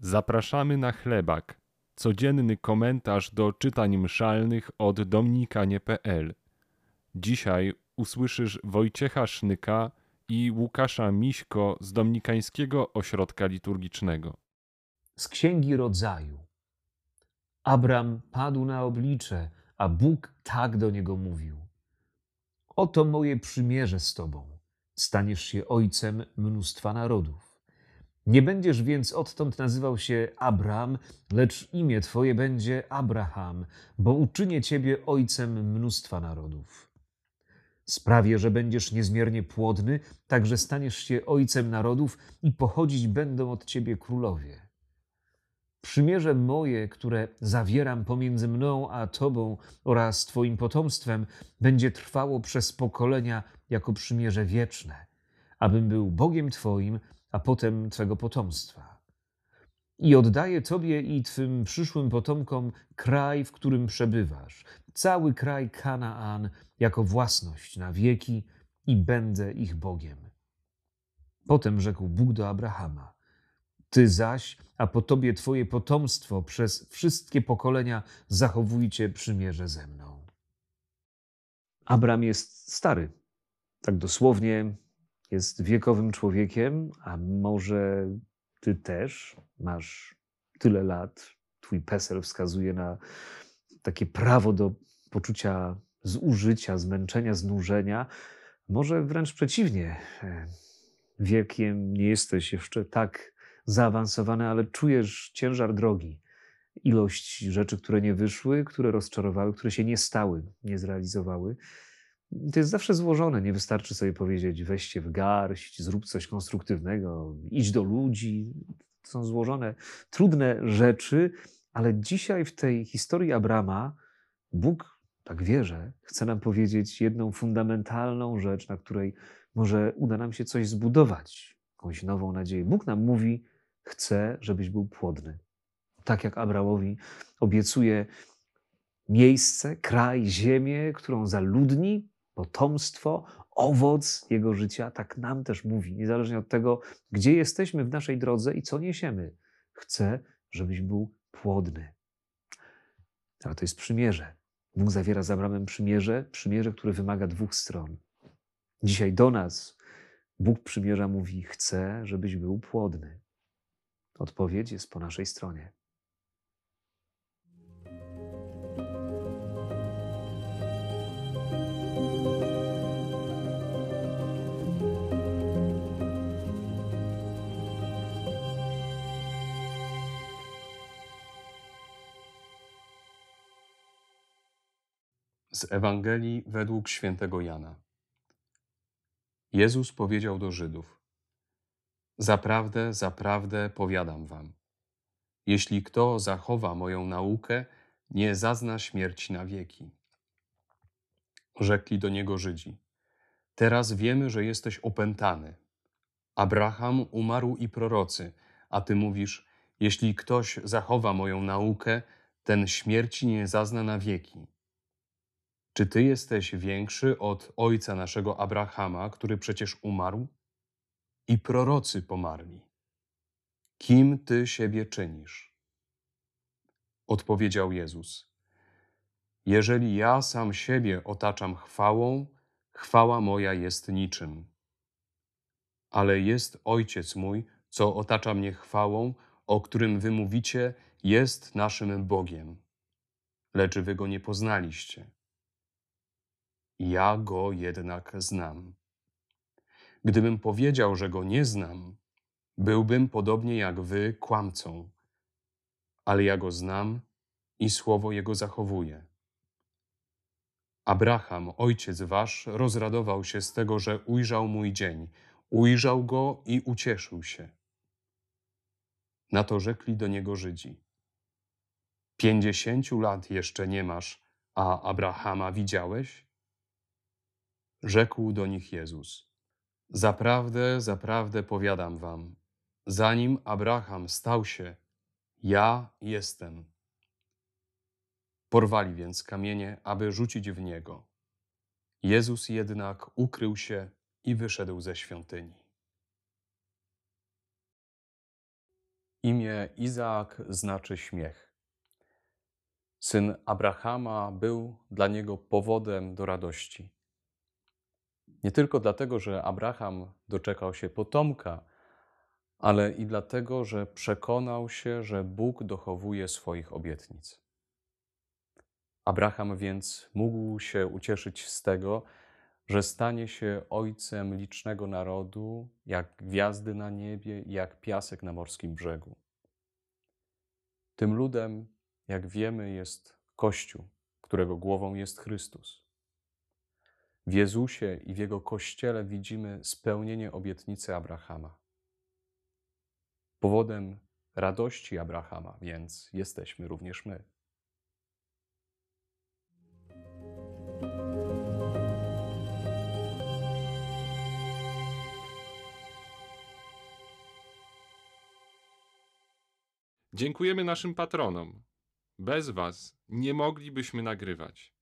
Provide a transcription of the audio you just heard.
Zapraszamy na chlebak. Codzienny komentarz do czytań mszalnych od dominikanie.pl. Dzisiaj usłyszysz Wojciecha Sznyka i Łukasza Miśko z Dominikańskiego Ośrodka Liturgicznego. Z Księgi Rodzaju. Abram padł na oblicze, a Bóg tak do niego mówił. Oto moje przymierze z tobą. Staniesz się ojcem mnóstwa narodów. Nie będziesz więc odtąd nazywał się Abram, lecz imię twoje będzie Abraham, bo uczynię ciebie ojcem mnóstwa narodów. Sprawię, że będziesz niezmiernie płodny, tak że staniesz się ojcem narodów i pochodzić będą od ciebie królowie. Przymierze moje, które zawieram pomiędzy mną a tobą oraz twoim potomstwem, będzie trwało przez pokolenia jako przymierze wieczne, abym był Bogiem twoim, a potem twego potomstwa. I oddaję tobie i twym przyszłym potomkom kraj, w którym przebywasz, cały kraj Kanaan jako własność na wieki i będę ich Bogiem. Potem rzekł Bóg do Abrahama: Ty zaś, a po tobie twoje potomstwo przez wszystkie pokolenia zachowujcie przymierze ze mną. Abram jest stary. Tak dosłownie jest wiekowym człowiekiem, a może ty też masz tyle lat, twój PESEL wskazuje na takie prawo do poczucia zużycia, zmęczenia, znużenia. Może wręcz przeciwnie. Wiekiem nie jesteś jeszcze tak zaawansowany, ale czujesz ciężar drogi. Ilość rzeczy, które nie wyszły, które rozczarowały, które się nie stały, nie zrealizowały. To jest zawsze złożone. Nie wystarczy sobie powiedzieć, weźcie w garść, zrób coś konstruktywnego, idź do ludzi. To są złożone, trudne rzeczy, ale dzisiaj w tej historii Abrama Bóg, tak wierzę, chce nam powiedzieć jedną fundamentalną rzecz, na której może uda nam się coś zbudować, jakąś nową nadzieję. Bóg nam mówi, chce, żebyś był płodny. Tak jak Abramowi obiecuje miejsce, kraj, ziemię, którą zaludni, potomstwo, owoc jego życia, tak nam też mówi, niezależnie od tego, gdzie jesteśmy w naszej drodze i co niesiemy. Chcę, żebyś był płodny. Ale to jest przymierze. Bóg zawiera z Abramem przymierze, przymierze, które wymaga dwóch stron. Dzisiaj do nas Bóg przymierza mówi: Chcę, żebyś był płodny. Odpowiedź jest po naszej stronie. Z Ewangelii według świętego Jana. Jezus powiedział do Żydów: Zaprawdę, zaprawdę powiadam wam: Jeśli kto zachowa moją naukę, nie zazna śmierci na wieki. Rzekli do niego Żydzi: Teraz wiemy, że jesteś opętany. Abraham umarł i prorocy, a ty mówisz: Jeśli ktoś zachowa moją naukę, ten śmierci nie zazna na wieki. Czy ty jesteś większy od ojca naszego Abrahama, który przecież umarł? I prorocy pomarli. Kim ty siebie czynisz? Odpowiedział Jezus: Jeżeli ja sam siebie otaczam chwałą, chwała moja jest niczym. Ale jest Ojciec mój, co otacza mnie chwałą, o którym wy mówicie, jest naszym Bogiem. Lecz wy go nie poznaliście ja go jednak znam. Gdybym powiedział, że go nie znam, byłbym podobnie jak wy kłamcą, ale ja go znam i słowo jego zachowuję. Abraham, ojciec wasz, rozradował się z tego, że ujrzał mój dzień, ujrzał go i ucieszył się. Na to rzekli do niego Żydzi: Pięćdziesięciu lat jeszcze nie masz, a Abrahama widziałeś? Rzekł do nich Jezus: Zaprawdę, zaprawdę powiadam wam, zanim Abraham stał się, ja jestem. Porwali więc kamienie, aby rzucić w niego. Jezus jednak ukrył się i wyszedł ze świątyni. Imię Izaak znaczy śmiech. Syn Abrahama był dla niego powodem do radości. Nie tylko dlatego, że Abraham doczekał się potomka, ale i dlatego, że przekonał się, że Bóg dochowuje swoich obietnic. Abraham więc mógł się ucieszyć z tego, że stanie się ojcem licznego narodu, jak gwiazdy na niebie i jak piasek na morskim brzegu. Tym ludem, jak wiemy, jest Kościół, którego głową jest Chrystus. W Jezusie i w Jego Kościele widzimy spełnienie obietnicy Abrahama. Powodem radości Abrahama więc jesteśmy również my. Dziękujemy naszym patronom. Bez Was nie moglibyśmy nagrywać.